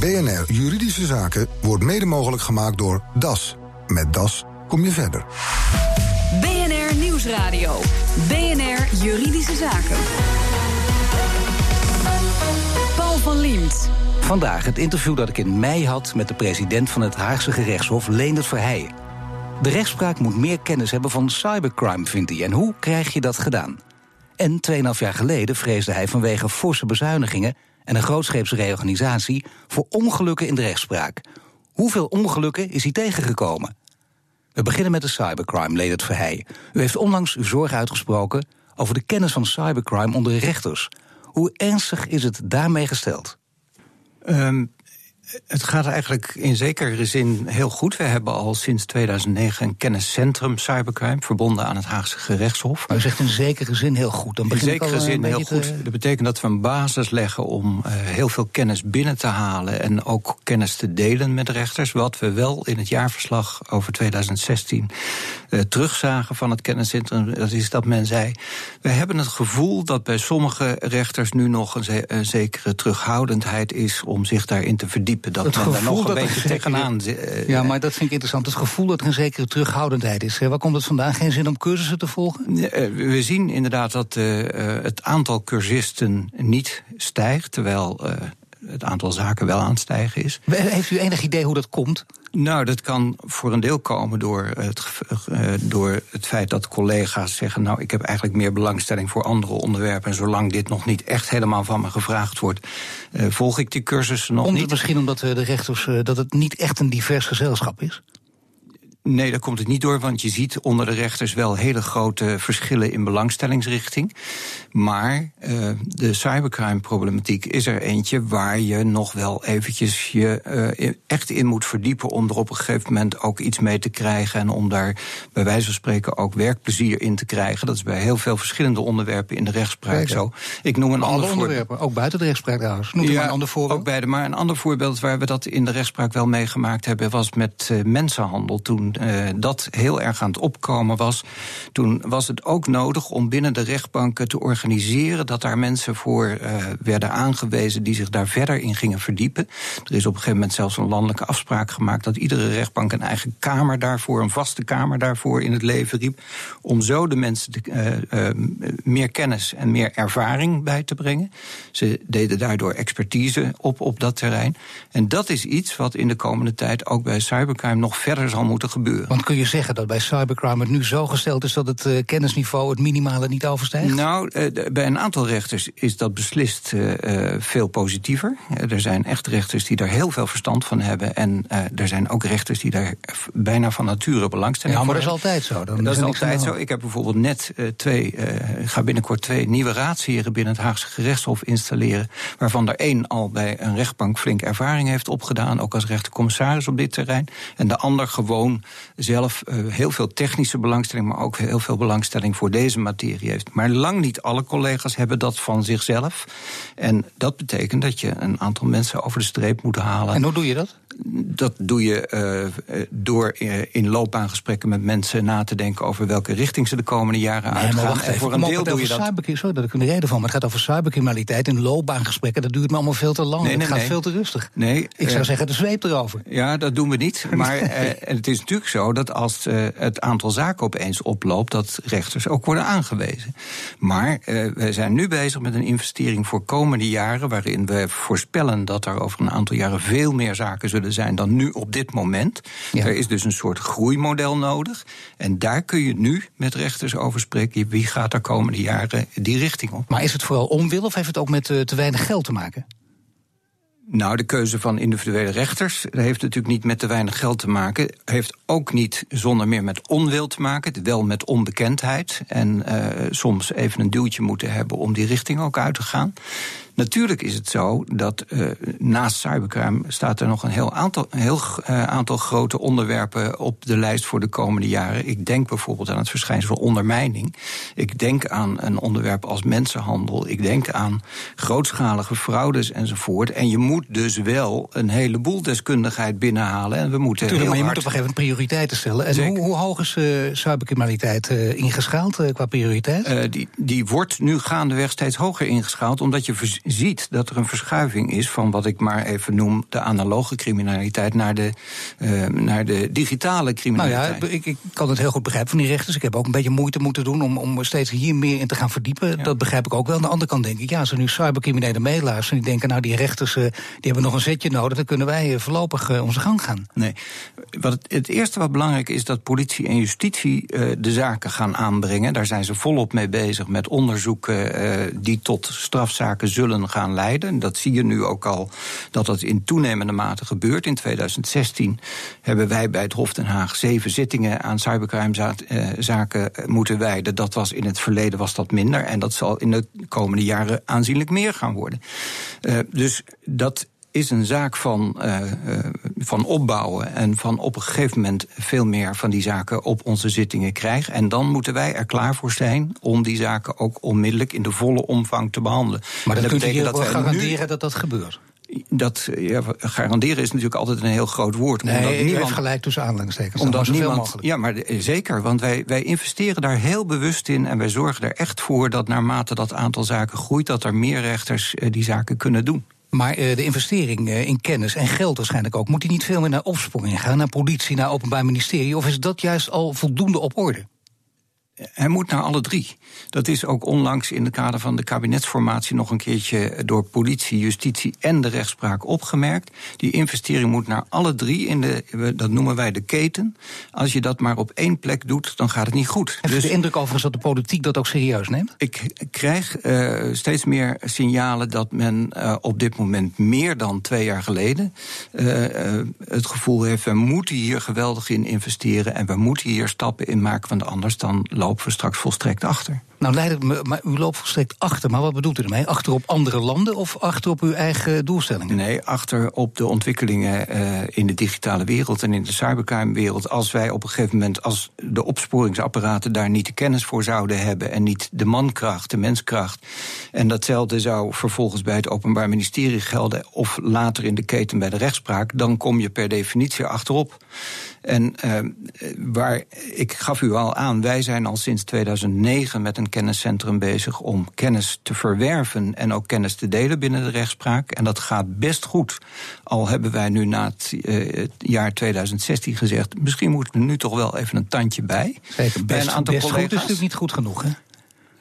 BNR Juridische Zaken wordt mede mogelijk gemaakt door DAS. Met DAS kom je verder. BNR Nieuwsradio. BNR Juridische Zaken. Paul van Liemt. Vandaag het interview dat ik in mei had met de president van het Haagse gerechtshof, Leendert Verheijen. De rechtspraak moet meer kennis hebben van cybercrime, vindt hij. En hoe krijg je dat gedaan? En 2,5 jaar geleden vreesde hij vanwege forse bezuinigingen en een grootscheepse reorganisatie voor ongelukken in de rechtspraak. Hoeveel ongelukken is hij tegengekomen? We beginnen met de cybercrime, Leendert Verheijen. U heeft onlangs uw zorg uitgesproken over de kennis van cybercrime onder rechters. Hoe ernstig is het daarmee gesteld? Um, het gaat eigenlijk in zekere zin heel goed. We hebben al sinds 2009 een kenniscentrum cybercrime verbonden aan het Haagse gerechtshof. Maar u zegt in zekere zin heel goed. Dan in zekere zin heel goed. Dat betekent dat we een basis leggen om uh, heel veel kennis binnen te halen en ook kennis te delen met rechters. Wat we wel in het jaarverslag over 2016 uh, terugzagen van het kenniscentrum, dat is dat men zei: we hebben het gevoel dat bij sommige rechters nu nog een, ze een zekere terughoudendheid is om zich daarin te verdiepen dat het men nog een beetje tegenaan uh, Ja, maar dat vind ik interessant. Het gevoel dat er een zekere terughoudendheid is. Waar komt het vandaan? Geen zin om cursussen te volgen? we zien inderdaad dat uh, het aantal cursisten niet stijgt, terwijl het aantal zaken wel aan het stijgen is. Heeft u enig idee hoe dat komt? Nou, dat kan voor een deel komen door het, uh, door het feit dat collega's zeggen: Nou, ik heb eigenlijk meer belangstelling voor andere onderwerpen. En zolang dit nog niet echt helemaal van me gevraagd wordt, uh, volg ik die cursussen nog Komt niet. Misschien omdat de rechters dat het niet echt een divers gezelschap is? Nee, daar komt het niet door, want je ziet onder de rechters wel hele grote verschillen in belangstellingsrichting. Maar uh, de cybercrime-problematiek is er eentje waar je nog wel eventjes je uh, echt in moet verdiepen om er op een gegeven moment ook iets mee te krijgen en om daar bij wijze van spreken ook werkplezier in te krijgen. Dat is bij heel veel verschillende onderwerpen in de rechtspraak zo. Ik noem een ander onderwerpen, ook buiten de rechtspraak trouwens. Noem ja, een ander voorbeeld. Ook beide, maar een ander voorbeeld waar we dat in de rechtspraak wel meegemaakt hebben was met uh, mensenhandel toen uh, dat heel erg aan het opkomen was, toen was het ook nodig om binnen de rechtbanken te organiseren dat daar mensen voor uh, werden aangewezen die zich daar verder in gingen verdiepen. Er is op een gegeven moment zelfs een landelijke afspraak gemaakt dat iedere rechtbank een eigen kamer daarvoor, een vaste kamer daarvoor in het leven riep, om zo de mensen te, uh, meer kennis en meer ervaring bij te brengen. Ze deden daardoor expertise op op dat terrein. En dat is iets wat in de komende tijd ook bij cybercrime nog verder zal moeten gebeuren. Want kun je zeggen dat bij cybercrime het nu zo gesteld is dat het uh, kennisniveau het minimale niet overstijgt? Nou, uh, bij een aantal rechters is dat beslist uh, veel positiever. er zijn echt rechters die daar heel veel verstand van hebben. En er zijn ook rechters die daar bijna van nature belangstelling ja, hebben. maar dat is altijd zo. Dan dat is altijd zo. Ik heb bijvoorbeeld net twee, ga binnenkort twee nieuwe raadsheren binnen het Haagse gerechtshof installeren. Waarvan er één al bij een rechtbank flink ervaring heeft opgedaan, ook als rechtercommissaris op dit terrein. En de ander gewoon zelf uh, heel veel technische belangstelling, maar ook heel veel belangstelling voor deze materie heeft. Maar lang niet alle collega's hebben dat van zichzelf. En dat betekent dat je een aantal mensen over de streep moet halen. En hoe doe je dat? Dat doe je uh, door in loopbaangesprekken met mensen na te denken over welke richting ze de komende jaren nee, uitgaan. Wacht en voor een deel doe je dat. Sorry dat ik een reden van, maar het gaat over cybercriminaliteit en loopbaangesprekken. Dat duurt me allemaal veel te lang. Nee, nee, het gaat veel te rustig. Nee, ik zou zeggen, de zweep erover. Ja, dat doen we niet. Maar het is natuurlijk zo dat als uh, het aantal zaken opeens oploopt, dat rechters ook worden aangewezen. Maar uh, wij zijn nu bezig met een investering voor komende jaren, waarin we voorspellen dat er over een aantal jaren veel meer zaken zullen zijn dan nu op dit moment. Ja. Er is dus een soort groeimodel nodig. En daar kun je nu met rechters over spreken. Wie gaat er komende jaren die richting op? Maar is het vooral onwil of heeft het ook met uh, te weinig geld te maken? Nou, de keuze van individuele rechters heeft natuurlijk niet met te weinig geld te maken. Heeft ook niet zonder meer met onwil te maken. Wel met onbekendheid. En uh, soms even een duwtje moeten hebben om die richting ook uit te gaan. Natuurlijk is het zo dat uh, naast cybercrime staat er nog een heel aantal, een heel, uh, aantal grote onderwerpen op de lijst voor de komende jaren. Ik denk bijvoorbeeld aan het verschijnsel ondermijning. Ik denk aan een onderwerp als mensenhandel. Ik denk aan grootschalige fraudes enzovoort. En je moet dus wel een heleboel deskundigheid binnenhalen. En we moeten Tuurlijk, maar je hard... moet op een gegeven moment prioriteiten stellen. En hoe, hoe, hoog is uh, cybercriminaliteit ingeschaald qua prioriteit? die, die wordt nu gaandeweg steeds hoger ingeschaald, omdat je ziet dat er een verschuiving is van wat ik maar even noem de analoge criminaliteit naar de, uh, naar de digitale criminaliteit. Nou ja, ik, ik, kan het heel goed begrijpen van die rechters. Ik heb ook een beetje moeite moeten doen om, om steeds hier meer in te gaan verdiepen. Dat begrijp ik ook wel. Aan de andere kant denk ik, ja, er nu cybercriminelen meeluisteren... die denken, nou, die rechters uh, die hebben nog een zetje nodig... dan kunnen wij uh, voorlopig onze gang gaan. Nee. Wat het, het, eerste wat belangrijk is, dat politie en justitie de zaken gaan aanbrengen. Daar zijn ze volop mee bezig met onderzoeken die tot strafzaken zullen gaan leiden. Dat zie je nu ook al, dat dat in toenemende mate gebeurt. In 2016 hebben wij bij het Hof Den Haag zeven zittingen aan cybercrime-zaken moeten wijden. Dat was in het verleden was dat minder. En dat zal in de komende jaren aanzienlijk meer gaan worden. Uh, dus dat is een zaak van, uh, van opbouwen en van op een gegeven moment veel meer van die zaken op onze zittingen krijgen. En dan moeten wij er klaar voor zijn om die zaken ook onmiddellijk in de volle omvang te behandelen. Maar dat, dat betekent dat wij garanderen nu, dat dat gebeurt dat ja, garanderen is natuurlijk altijd een heel groot woord. Nee, omdat niemand, gelijk tussen aanleidingstekens. Omdat niemand, mogelijk. Ja, maar zeker, want wij, wij investeren daar heel bewust in... en wij zorgen er echt voor dat naarmate dat aantal zaken groeit... dat er meer rechters die zaken kunnen doen. Maar uh, de investering uh, in kennis en geld waarschijnlijk ook... moet die niet veel meer naar opsporing gaan, naar politie, naar openbaar ministerie... of is dat juist al voldoende op orde? Hij moet naar alle drie. Dat is ook onlangs in het kader van de kabinetsformatie nog een keertje door politie, justitie en de rechtspraak opgemerkt. Die investering moet naar alle drie in de, dat noemen wij de keten. Als je dat maar op één plek doet, dan gaat het niet goed. Heeft dus, de indruk overigens dat de politiek dat ook serieus neemt? Ik krijg uh, steeds meer signalen dat men uh, op dit moment meer dan twee jaar geleden uh, het gevoel heeft: we moeten hier geweldig in investeren en we moeten hier stappen in maken, want anders dan lopen lopen we straks volstrekt achter. Nou, leidt me, maar u loopt volstrekt achter. Maar wat bedoelt u ermee? Achter op andere landen of achter op uw eigen doelstellingen? Nee, achter op de ontwikkelingen uh, in de digitale wereld en in de cybercrime-wereld. Als wij op een gegeven moment, als de opsporingsapparaten daar niet de kennis voor zouden hebben en niet de mankracht, de menskracht. En datzelfde zou vervolgens bij het Openbaar Ministerie gelden of later in de keten bij de rechtspraak, dan kom je per definitie achterop. En uh, waar, ik gaf u al aan, wij zijn al sinds 2009 met een kenniscentrum bezig om kennis te verwerven en ook kennis te delen binnen de rechtspraak. En dat gaat best goed. Al hebben wij nu na het, uh, het jaar 2016 gezegd, misschien moeten we nu toch wel even een tandje bij. Zeker, best, een aantal best collega's. goed is natuurlijk niet goed genoeg, hè?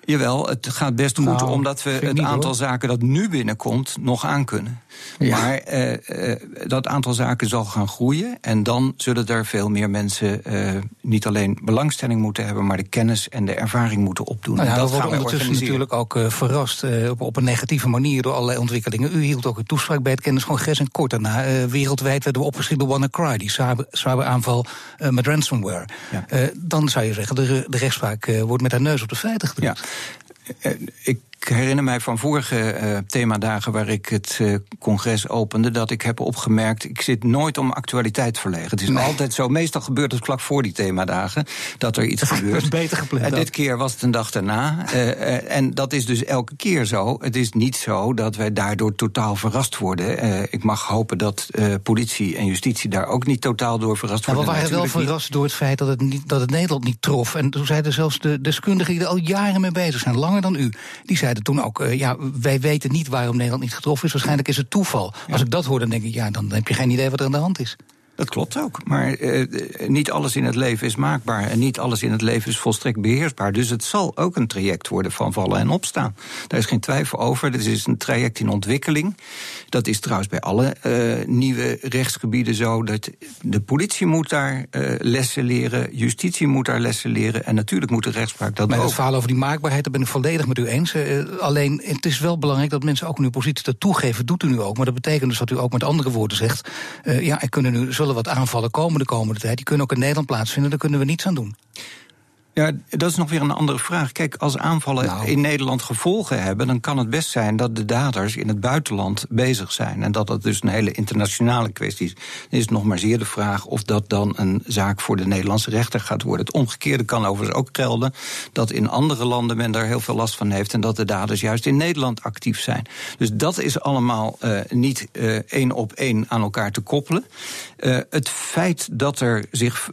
Jawel, het gaat best goed nou, omdat we het aantal zaken dat nu binnenkomt nog aankunnen. Ja. Maar uh, uh, dat aantal zaken zal gaan groeien. En dan zullen er veel meer mensen uh, niet alleen belangstelling moeten hebben, maar de kennis en de ervaring moeten opdoen. Nou ja, en dat we worden ondertussen natuurlijk ook verrast op, op, een negatieve manier door allerlei ontwikkelingen. U hield ook een toespraak bij het kenniscongres en kort daarna wereldwijd werden we opgeschreven door WannaCry, die cyberaanval met ransomware. Ja. dan zou je zeggen, de, de rechtspraak wordt met haar neus op de feiten gedrukt. Ja. ik ik herinner mij van vorige uh, themadagen waar ik het uh, congres opende, dat ik heb opgemerkt, ik zit nooit om actualiteit verlegen. Het is nee. altijd zo, meestal gebeurt het vlak voor die themadagen, dat er iets gebeurt. Beter gepland. En dit keer was het een dag daarna. Uh, en dat is dus elke keer zo. Het is niet zo dat wij daardoor totaal verrast worden. ik mag hopen dat politie en justitie daar ook niet totaal door verrast nou, worden. We waren wel verrast niet. door het feit dat het, niet, dat het Nederland niet trof. En toen zeiden zelfs de deskundigen die er al jaren mee bezig zijn, langer dan u, die zeiden zeiden toen ook, uh, ja, wij weten niet waarom Nederland niet getroffen is. Waarschijnlijk is het toeval. Ja. Als ik dat hoor, dan denk ik, ja, dan heb je geen idee wat er aan de hand is. Dat klopt ook. Maar uh, niet alles in het leven is maakbaar. En niet alles in het leven is volstrekt beheersbaar. Dus het zal ook een traject worden van vallen en opstaan. Daar is geen twijfel over. Dit is een traject in ontwikkeling. Dat is trouwens bij alle uh, nieuwe rechtsgebieden zo. Dat de politie moet daar lessen leren. Justitie moet daar lessen leren. En natuurlijk moet de rechtspraak dat maar ook. Het verhaal over die maakbaarheid, daar ben ik volledig met u eens. alleen, het is wel belangrijk dat mensen ook in uw positie dat toegeven. Doet u nu ook. Maar dat betekent dus dat u ook met andere woorden zegt. ja, er kunnen nu zullen wat aanvallen komen de komende tijd. Die kunnen ook in Nederland plaatsvinden, daar kunnen we niets aan doen. Ja, dat is nog weer een andere vraag. Kijk, als aanvallen nou. in Nederland gevolgen hebben, dan kan het best zijn dat de daders in het buitenland bezig zijn. En dat dat dus een hele internationale kwestie is. Dan is nog maar zeer de vraag of dat dan een zaak voor de Nederlandse rechter gaat worden. Het omgekeerde kan overigens ook gelden. Dat in andere landen men daar heel veel last van heeft. En dat de daders juist in Nederland actief zijn. Dus dat is allemaal uh, niet uh, één op één aan elkaar te koppelen. Uh, het feit dat er zich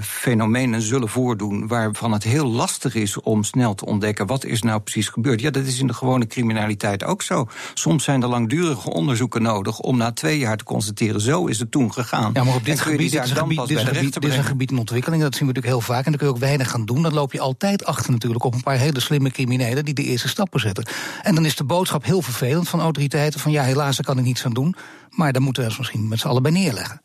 fenomenen zullen voordoen waarvan waarvan het heel lastig is om snel te ontdekken wat is nou precies gebeurd. Ja, dat is in de gewone criminaliteit ook zo. Soms zijn er langdurige onderzoeken nodig om na twee jaar te constateren, zo is het toen gegaan. Ja, maar op dit gebied, dit is, een gebied, dit, is een gebied, dit is een gebied in ontwikkeling, dat zien we natuurlijk heel vaak. En dan kun je ook weinig gaan doen. Dan loop je altijd achter natuurlijk op een paar hele slimme criminelen die de eerste stappen zetten. En dan is de boodschap heel vervelend van autoriteiten: van ja, helaas, daar kan ik niets aan doen. Maar daar moeten we ons misschien met z'n allen bij neerleggen.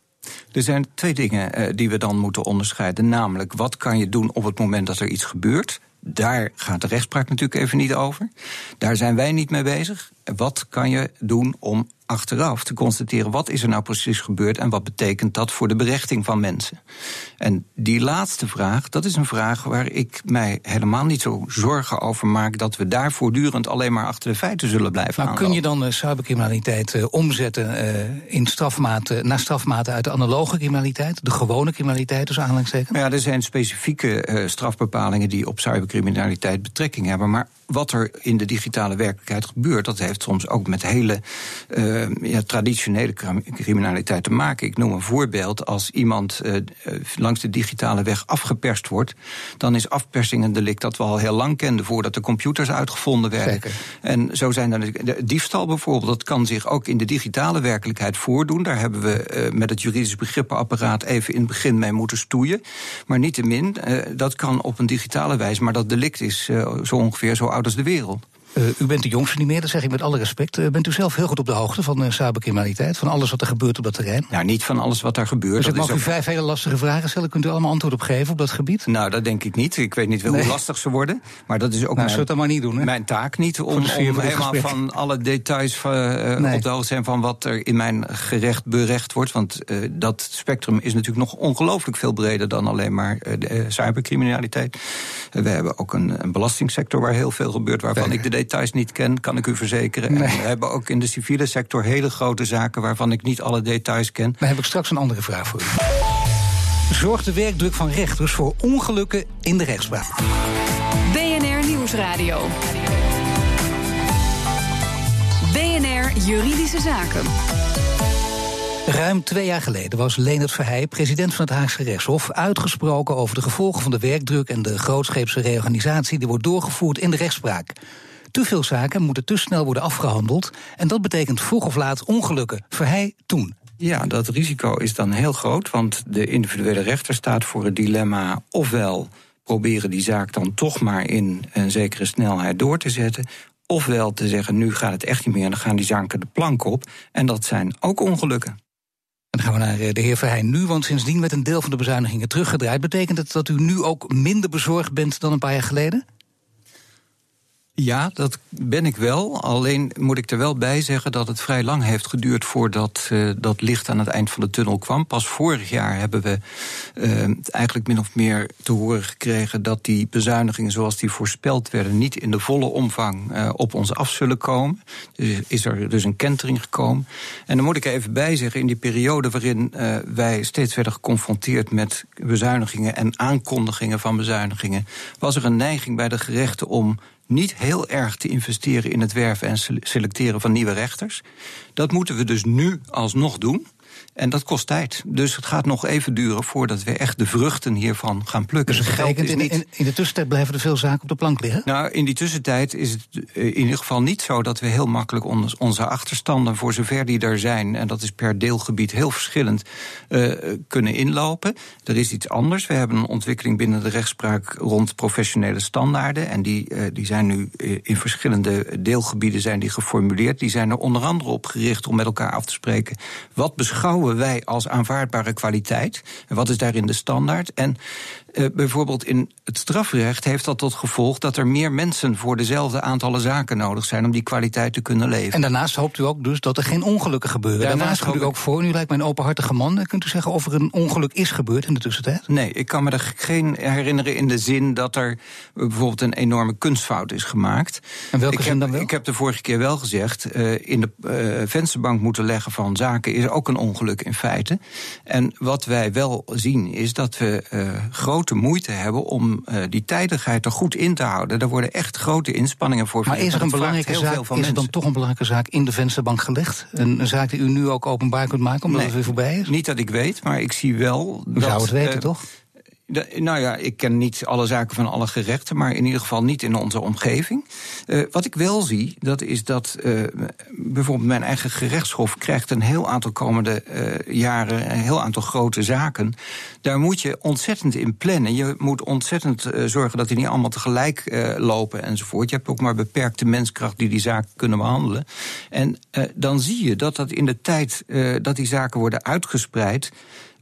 Er zijn twee dingen uh, die we dan moeten onderscheiden. Namelijk, wat kan je doen op het moment dat er iets gebeurt? Daar gaat de rechtspraak natuurlijk even niet over. Daar zijn wij niet mee bezig. Wat kan je doen om achteraf te constateren wat is er nou precies gebeurd en wat betekent dat voor de berechting van mensen. En die laatste vraag, dat is een vraag waar ik mij helemaal niet zo zorgen over maak dat we daar voortdurend alleen maar achter de feiten zullen blijven. Maar kun je dan uh, cybercriminaliteit uh, omzetten uh, in strafmaten, naar strafmaten uit de analoge criminaliteit, de gewone criminaliteit, dus aanhalingstekens? Ja, er zijn specifieke strafbepalingen die op cybercriminaliteit betrekking hebben, maar wat er in de digitale werkelijkheid gebeurt, dat heeft soms ook met hele uh, ja, traditionele criminaliteit te maken. Ik noem een voorbeeld. Als iemand uh, langs de digitale weg afgeperst wordt, dan is afpersing een delict dat we al heel lang kenden voordat de computers uitgevonden werden. Zeker. En zo zijn er de diefstal bijvoorbeeld, dat kan zich ook in de digitale werkelijkheid voordoen. Daar hebben we uh, met het juridisch begrippenapparaat even in het begin mee moeten stoeien. Maar niettemin, dat kan op een digitale wijze, maar dat delict is zo ongeveer zo oud oud de wereld. Uh, u bent de jongste niet meer, dat zeg ik met alle respect. Uh, bent u zelf heel goed op de hoogte van uh, cybercriminaliteit? Van alles wat er gebeurt op dat terrein? Nou, niet van alles wat er gebeurt. Dus ik mag u vijf hele lastige vragen stellen. Kunt u allemaal antwoord op geven op dat gebied? Nou, dat denk ik niet. Ik weet niet wel hoe lastig ze worden. Maar dat is ook nou, mijn, maar niet doen, hè? mijn taak niet. Om, om helemaal van alle details nee. op de hoogte zijn van wat er in mijn gerecht berecht wordt. Want dat spectrum is natuurlijk nog ongelooflijk veel breder dan alleen maar de, cybercriminaliteit. we hebben ook een, een belastingssector waar heel veel gebeurt, waarvan ik de details niet ken kan ik u verzekeren. we hebben ook in de civiele sector hele grote zaken waarvan ik niet alle details ken. Dan heb ik straks een andere vraag voor u. Zorgt de werkdruk van rechters voor ongelukken in de rechtspraak? BNR Nieuwsradio. BNR Juridische Zaken. Ruim twee jaar geleden was Leonard Verheij, president van het Haagse Rechtshof, uitgesproken over de gevolgen van de werkdruk en de grootscheepse reorganisatie die wordt doorgevoerd in de rechtspraak. Te veel zaken moeten te snel worden afgehandeld. En dat betekent vroeg of laat ongelukken. Verhey toen. Ja, dat risico is dan heel groot. Want de individuele rechter staat voor het dilemma ofwel proberen die zaak dan toch maar in een zekere snelheid door te zetten. Ofwel te zeggen, nu gaat het echt niet meer en dan gaan die zaken de plank op. En dat zijn ook ongelukken. Dan gaan we naar eh, de heer Verheij nu, want sindsdien werd een deel van de bezuinigingen teruggedraaid. Betekent het dat u nu ook minder bezorgd bent dan een paar jaar geleden? Ja, dat ben ik wel. Alleen moet ik er wel bij zeggen dat het vrij lang heeft geduurd voordat uh, dat licht aan het eind van de tunnel kwam. Pas vorig jaar hebben we uh, eigenlijk min of meer te horen gekregen dat die bezuinigingen zoals die voorspeld werden niet in de volle omvang uh, op ons af zullen komen. Dus is er dus een kentering gekomen. En dan moet ik er even bij zeggen, in die periode waarin wij steeds werden geconfronteerd met bezuinigingen en aankondigingen van bezuinigingen, was er een neiging bij de gerechten om niet heel erg te investeren in het werven en selecteren van nieuwe rechters. Dat moeten we dus nu alsnog doen. En dat kost tijd. Dus het gaat nog even duren voordat we echt de vruchten hiervan gaan plukken. Dus geld is niet... in, in, de tussentijd blijven er veel zaken op de plank liggen? Nou, in die tussentijd is het eh, in ieder geval niet zo dat we heel makkelijk onze achterstanden, voor zover die er zijn, en dat is per deelgebied heel verschillend, uh, kunnen inlopen. Er is iets anders. We hebben een ontwikkeling binnen de rechtspraak rond professionele standaarden. En die, uh, die zijn nu in verschillende deelgebieden zijn die geformuleerd. Die zijn er onder andere op gericht om met elkaar af te spreken. Wat beschouwen wij als aanvaardbare kwaliteit? En wat is daarin de standaard? En uh, bijvoorbeeld in het strafrecht heeft dat tot gevolg dat er meer mensen voor dezelfde aantallen zaken nodig zijn om die kwaliteit te kunnen leveren. En daarnaast hoopt u ook dus dat er geen ongelukken gebeuren. Daarnaast Daar waarschuwt u ook voor. U lijkt mij een openhartige man. Kunt u zeggen of er een ongeluk is gebeurd in de tussentijd? Nee, ik kan me er geen herinneren in de zin dat er bijvoorbeeld een enorme kunstfout is gemaakt. En welke ik zin dan wel? Ik heb de vorige keer wel gezegd, uh, in de uh, vensterbank moeten leggen van zaken is ook een ongeluk in feite. En wat wij wel zien is dat we grote grote moeite hebben om uh, die tijdigheid er goed in te houden. Daar worden echt grote inspanningen voor. Maar is er, een belangrijke zaak, is er dan toch een belangrijke zaak in de vensterbank gelegd? Een, een zaak die u nu ook openbaar kunt maken, omdat nee, het weer voorbij is? Niet dat ik weet, maar ik zie wel. U dat, zou het weten, uh, toch? Nou ja, ik ken niet alle zaken van alle gerechten, maar in ieder geval niet in onze omgeving. Uh, wat ik wel zie, dat is dat uh, bijvoorbeeld mijn eigen gerechtshof krijgt een heel aantal komende uh, jaren een heel aantal grote zaken. Daar moet je ontzettend in plannen. Je moet ontzettend zorgen dat die niet allemaal tegelijk lopen enzovoort. Je hebt ook maar beperkte menskracht die die zaken kunnen behandelen. En dan zie je dat dat in de tijd dat die zaken worden uitgespreid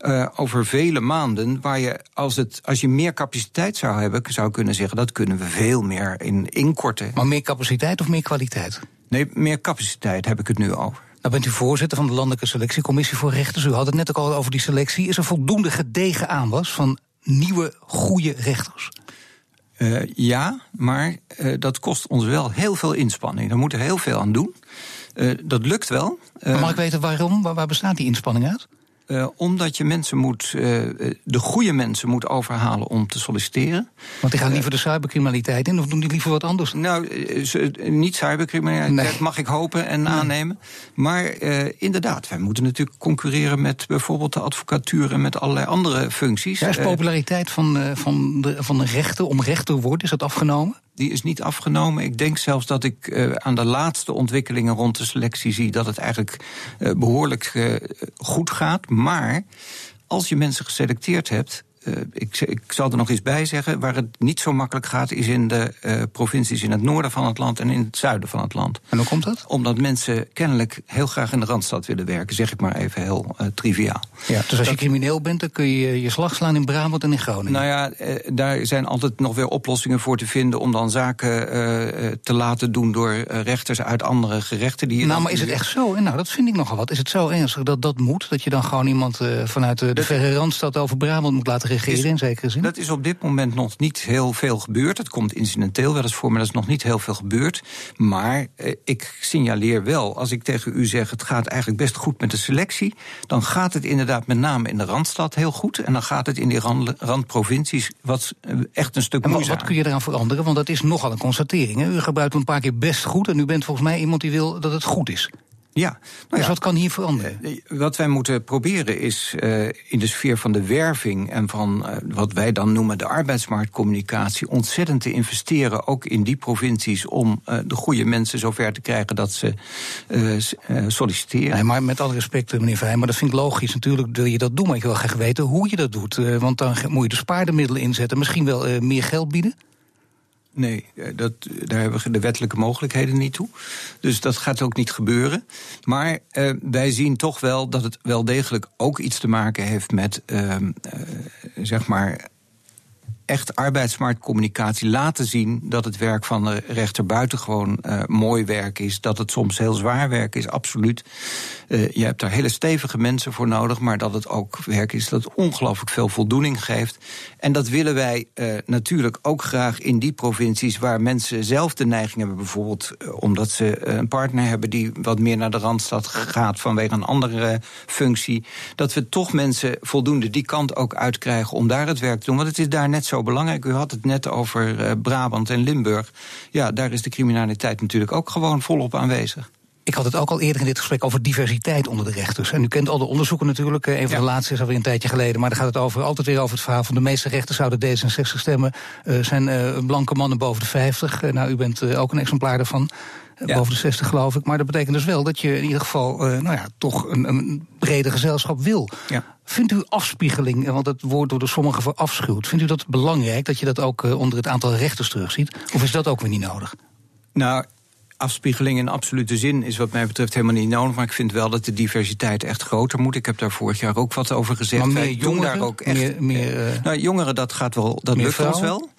uh, over vele maanden, waar je als, het, als je meer capaciteit zou hebben, zou kunnen zeggen dat kunnen we veel meer in inkorten. Maar meer capaciteit of meer kwaliteit? Nee, meer capaciteit heb ik het nu over. Nou bent u voorzitter van de Landelijke Selectiecommissie voor Rechters. U had het net ook al over die selectie. Is er voldoende gedegen aanwas van nieuwe, goede rechters? Uh, ja, maar uh, dat kost ons wel heel veel inspanning. Daar moeten we heel veel aan doen. Uh, dat lukt wel. Maar mag ik weten waarom? Waar, waar bestaat die inspanning uit? Uh, omdat je mensen moet, uh, de goede mensen moet overhalen om te solliciteren. Want die gaan liever de cybercriminaliteit in, of doen die liever wat anders? Nou, niet cybercriminaliteit, nee. mag ik hopen en nee. aannemen. Maar uh, inderdaad, wij moeten natuurlijk concurreren met bijvoorbeeld de advocatuur en met allerlei andere functies. Ja, is populariteit van, van, de, van de rechten om rechter worden, is dat afgenomen? Die is niet afgenomen. Ik denk zelfs dat ik uh, aan de laatste ontwikkelingen rond de selectie zie dat het eigenlijk uh, behoorlijk uh, goed gaat. Maar als je mensen geselecteerd hebt, uh, ik, ik, zal er nog eens bij zeggen, waar het niet zo makkelijk gaat, is in de uh, provincies in het noorden van het land en in het zuiden van het land. En hoe komt dat? Omdat mensen kennelijk heel graag in de randstad willen werken, zeg ik maar even heel uh, triviaal. Ja, dus als dat, je crimineel bent, dan kun je je slag slaan in Brabant en in Groningen. Nou ja, daar zijn altijd nog weer oplossingen voor te vinden om dan zaken te laten doen door rechters uit andere gerechten. Die nou, maar is het echt zo? En nou, dat vind ik nogal wat. Is het zo ernstig dat dat moet? Dat je dan gewoon iemand vanuit de, de verre randstad over Brabant moet laten regeren in zekere zin? Dat is op dit moment nog niet heel veel gebeurd. Het komt incidenteel wel eens voor, maar dat is nog niet heel veel gebeurd. Maar eh, ik signaleer wel, als ik tegen u zeg... het gaat eigenlijk best goed met de selectie... dan gaat het inderdaad met name in de Randstad heel goed... en dan gaat het in die rand, randprovincies wat eh, echt een stuk moeizamer. Wat kun je eraan veranderen? Want dat is nogal een constatering. Hè? U gebruikt een paar keer best goed... en u bent volgens mij iemand die wil dat het goed is. Ja. Nou dus ja, wat kan hier veranderen? Uh, wat wij moeten proberen is uh, in de sfeer van de werving en van uh, wat wij dan noemen de arbeidsmarktcommunicatie ontzettend te investeren, ook in die provincies, om de goede mensen zover te krijgen dat ze solliciteren. Nee, maar met alle respect, meneer Vrij, maar dat vind ik logisch. Natuurlijk wil je dat doen, maar ik wil graag weten hoe je dat doet. want dan moet je de spaardemiddelen inzetten, misschien wel meer geld bieden. Nee, dat, daar hebben we de wettelijke mogelijkheden niet toe. Dus dat gaat ook niet gebeuren. Maar uh, wij zien toch wel dat het wel degelijk ook iets te maken heeft met, uh, uh, zeg maar echt arbeidsmarktcommunicatie laten zien dat het werk van de rechter buitengewoon uh, mooi werk is. Dat het soms heel zwaar werk is, absoluut. Uh, je hebt daar hele stevige mensen voor nodig, maar dat het ook werk is dat ongelooflijk veel voldoening geeft. En dat willen wij uh, natuurlijk ook graag in die provincies waar mensen zelf de neiging hebben, bijvoorbeeld omdat ze een partner hebben die wat meer naar de randstad gaat vanwege een andere functie. Dat we toch mensen voldoende die kant ook uitkrijgen om daar het werk te doen. Want het is daar net zo belangrijk. U had het net over uh, Brabant en Limburg. Ja, daar is de criminaliteit natuurlijk ook gewoon volop aanwezig. Ik had het ook al eerder in dit gesprek over diversiteit onder de rechters. En u kent al de onderzoeken natuurlijk. Een van ja. de laatste is alweer een tijdje geleden. Maar dan gaat het over, altijd weer over het verhaal van de meeste rechters zouden D66 stemmen. Uh, zijn uh, blanke mannen boven de 50. Uh, nou, u bent ook een exemplaar daarvan. Ja. Boven de 60 geloof ik. Maar dat betekent dus wel dat je in ieder geval nou ja, toch een, een brede gezelschap wil. Ja. Vindt u afspiegeling, want het woord door de sommigen verafschuwd... vindt u dat belangrijk, dat je dat ook onder het aantal rechters terugziet? Of is dat ook weer niet nodig? Nou, afspiegeling in absolute zin is wat mij betreft helemaal niet nodig. Maar ik vind wel dat de diversiteit echt groter moet. Ik heb daar vorig jaar ook wat over gezegd. Maar meer jongeren, daar ook echt, meer, meer, nou, jongeren, dat gaat wel, dat lukt vrouwen? ons wel.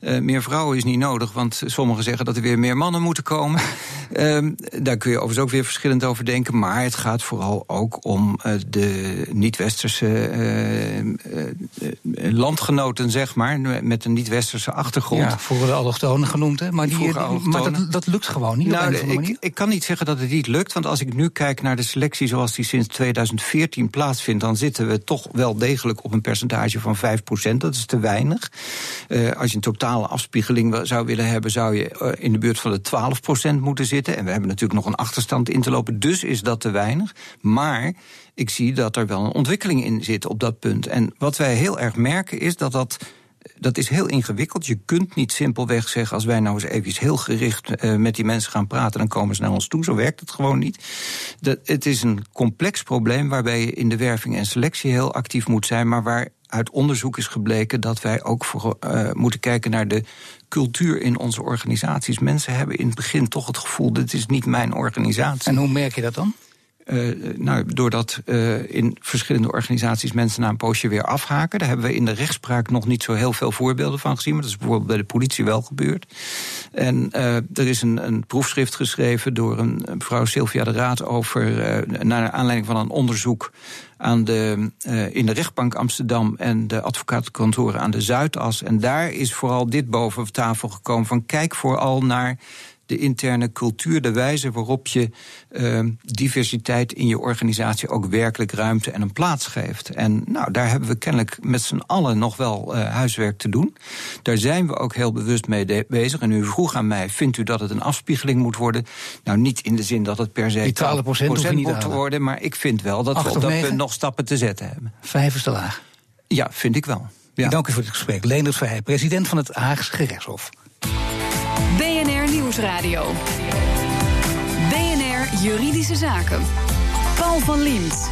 Uh, meer vrouwen is niet nodig, want sommigen zeggen dat er weer meer mannen moeten komen. uh, daar kun je overigens ook weer verschillend over denken. Maar het gaat vooral ook om uh, de niet-westerse landgenoten, zeg maar, met een niet-westerse achtergrond. Ja, vroeger de allochtonen genoemd, hè? Maar, die, die maar dat, dat, lukt gewoon niet. Nou, ik, ik, kan niet zeggen dat het niet lukt, want als ik nu kijk naar de selectie zoals die sinds 2014 plaatsvindt, dan zitten we toch wel degelijk op een percentage van 5%. Dat is te weinig. als je een totaal afspiegeling zou willen hebben, zou je eh, in de buurt van de 12% moeten zitten. En we hebben natuurlijk nog een achterstand in te lopen, dus is dat te weinig. Maar ik zie dat er wel een ontwikkeling in zit op dat punt. En wat wij heel erg merken is dat dat dat is heel ingewikkeld. Je kunt niet simpelweg zeggen: als wij nou eens even heel gericht uh, met die mensen gaan praten, dan komen ze naar ons toe. Zo werkt het gewoon niet. Dat, het is een complex probleem waarbij je in de werving en selectie heel actief moet zijn, maar waar uit onderzoek is gebleken dat wij ook voor, uh, moeten kijken naar de cultuur in onze organisaties. Mensen hebben in het begin toch het gevoel: dit is niet mijn organisatie. En hoe merk je dat dan? Uh, nou, doordat uh, in verschillende organisaties mensen na een poosje weer afhaken. Daar hebben we in de rechtspraak nog niet zo heel veel voorbeelden van gezien. Maar dat is bijvoorbeeld bij de politie wel gebeurd. En uh, er is een, een, proefschrift geschreven door een mevrouw Sylvia de Raad over. naar aanleiding van een onderzoek aan de, in de rechtbank Amsterdam en de advocatenkantoren aan de Zuidas. En daar is vooral dit boven tafel gekomen: van kijk vooral naar de interne cultuur, de wijze waarop je uh, diversiteit in je organisatie ook werkelijk ruimte en een plaats geeft. En nou, daar hebben we kennelijk met z'n allen nog wel uh, huiswerk te doen. Daar zijn we ook heel bewust mee bezig. En u vroeg aan mij: vindt u dat het een afspiegeling moet worden? Nou, niet in de zin dat het per se 12%, procent moet worden, maar ik vind wel dat, we, dat we nog stappen te zetten hebben. Vijf is te laag. Ja, vind ik wel. Ja. Ik dank u voor het gesprek. Leendert Verheij, president van het Haagse Gerechtshof. Nieuwsradio. BNR Juridische Zaken. Paul van Liemt.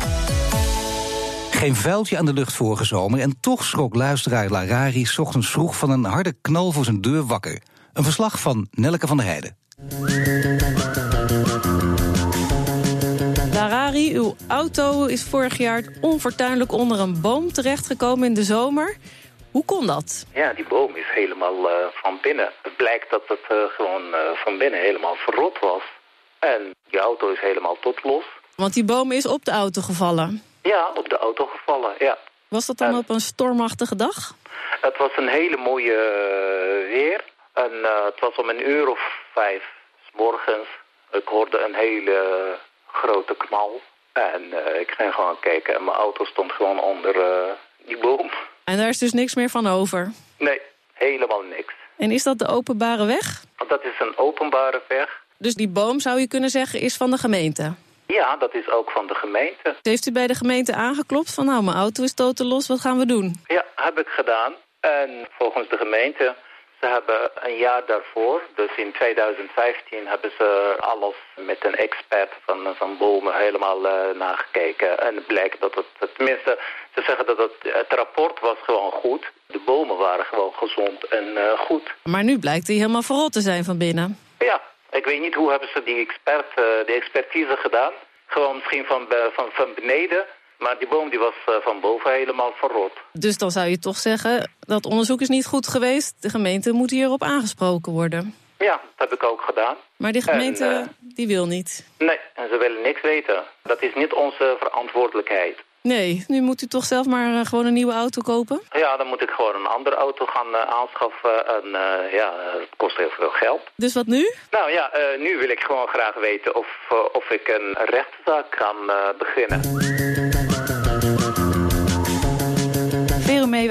Geen vuiltje aan de lucht vorige zomer en toch schrok luisteraar Larari ochtends vroeg van een harde knal voor zijn deur wakker. Een verslag van Nelke van der Heijden. Larari, uw auto is vorig jaar onfortuinlijk onder een boom terechtgekomen in de zomer. Hoe kon dat? Ja, die boom is helemaal uh, van binnen. Het blijkt dat het uh, gewoon uh, van binnen helemaal verrot was. En die auto is helemaal tot los. Want die boom is op de auto gevallen? Ja, op de auto gevallen, ja. Was dat dan en, op een stormachtige dag? Het was een hele mooie weer. En het was om een uur of vijf s morgens. Ik hoorde een hele grote knal. En ik ging gewoon kijken en mijn auto stond gewoon onder die boom. En daar is dus niks meer van over? Nee, helemaal niks. En is dat de openbare weg? Dat is een openbare weg. Dus die boom, zou je kunnen zeggen, is van de gemeente? Ja, dat is ook van de gemeente. Heeft u bij de gemeente aangeklopt van nou, mijn auto is totaal wat gaan we doen? Ja, heb ik gedaan. En volgens de gemeente ze hebben een jaar daarvoor, dus in 2015, hebben ze alles met een expert van, van bomen helemaal uh, nagekeken. En het blijkt dat het, tenminste, ze zeggen dat het, het rapport was gewoon goed. De bomen waren gewoon gezond en uh, goed. Maar nu blijkt hij helemaal verrot te zijn van binnen. Ja, ik weet niet hoe hebben ze die, expert, uh, die expertise gedaan. Gewoon misschien van, van, van beneden maar die boom die was uh, van boven helemaal verrot. Dus dan zou je toch zeggen, dat onderzoek is niet goed geweest. De gemeente moet hierop aangesproken worden. Ja, dat heb ik ook gedaan. Maar die gemeente, en, uh, die wil niet? Nee, en ze willen niks weten. Dat is niet onze verantwoordelijkheid. Nee, nu moet u toch zelf maar uh, gewoon een nieuwe auto kopen? Ja, dan moet ik gewoon een andere auto gaan aanschaffen. En ja, het kost heel veel geld. Dus wat nu? Nou ja, nu wil ik gewoon graag weten of, of ik een rechtszaak kan beginnen.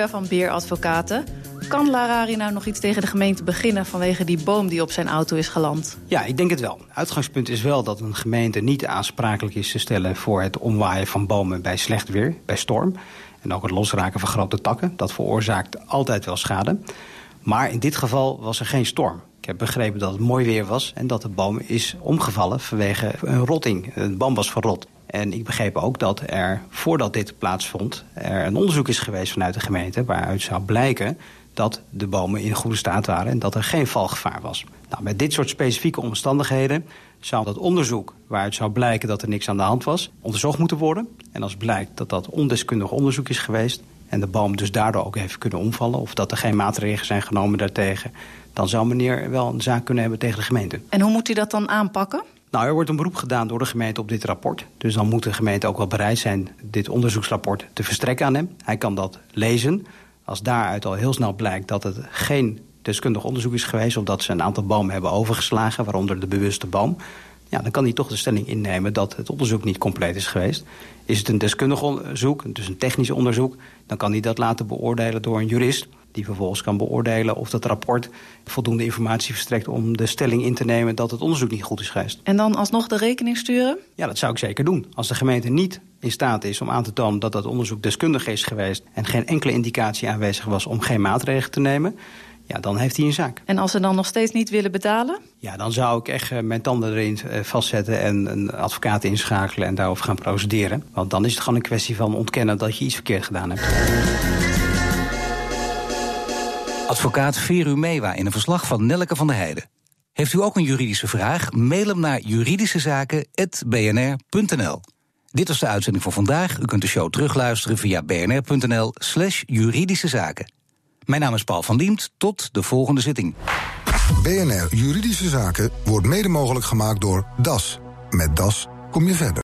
Van Beer Advocaten. Kan Larari nou nog iets tegen de gemeente beginnen vanwege die boom die op zijn auto is geland? Ja, ik denk het wel. Uitgangspunt is wel dat een gemeente niet aansprakelijk is te stellen voor het omwaaien van bomen bij slecht weer, bij storm. En ook het losraken van grote takken. Dat veroorzaakt altijd wel schade. Maar in dit geval was er geen storm. Ik heb begrepen dat het mooi weer was en dat de boom is omgevallen vanwege een rotting. De boom was verrot. En ik begreep ook dat er, voordat dit plaatsvond... er een onderzoek is geweest vanuit de gemeente... waaruit zou blijken dat de bomen in goede staat waren... en dat er geen valgevaar was. Nou, met dit soort specifieke omstandigheden zou dat onderzoek... waaruit zou blijken dat er niks aan de hand was, onderzocht moeten worden. En als blijkt dat dat ondeskundig onderzoek is geweest... en de boom dus daardoor ook heeft kunnen omvallen... of dat er geen maatregelen zijn genomen daartegen... dan zou meneer wel een zaak kunnen hebben tegen de gemeente. En hoe moet u dat dan aanpakken? Nou, er wordt een beroep gedaan door de gemeente op dit rapport. Dus dan moet de gemeente ook wel bereid zijn dit onderzoeksrapport te verstrekken aan hem. Hij kan dat lezen. Als daaruit al heel snel blijkt dat het geen deskundig onderzoek is geweest... of dat ze een aantal bomen hebben overgeslagen, waaronder de bewuste boom... Ja, dan kan hij toch de stelling innemen dat het onderzoek niet compleet is geweest. Is het een deskundig onderzoek, dus een technisch onderzoek... dan kan hij dat laten beoordelen door een jurist. Die vervolgens kan beoordelen of dat rapport voldoende informatie verstrekt om de stelling in te nemen dat het onderzoek niet goed is geweest. En dan alsnog de rekening sturen? Ja, dat zou ik zeker doen. Als de gemeente niet in staat is om aan te tonen dat dat onderzoek deskundig is geweest en geen enkele indicatie aanwezig was om geen maatregelen te nemen, ja, dan heeft hij een zaak. En als ze dan nog steeds niet willen betalen? Ja, dan zou ik echt eh, mijn tanden erin eh, vastzetten en een advocaat inschakelen en daarover gaan procederen. Want dan is het gewoon een kwestie van ontkennen dat je iets verkeerd gedaan hebt. Advocaat Veru Mewa in een verslag van Nelleke van der Heijden. Heeft u ook een juridische vraag? Mail hem naar juridischezaken.bnr.nl. Dit was de uitzending voor vandaag. U kunt de show terugluisteren via bnr.nl slash juridische zaken. Mijn naam is Paul van Diemt. Tot de volgende zitting. BNR Juridische Zaken wordt mede mogelijk gemaakt door DAS. Met DAS kom je verder.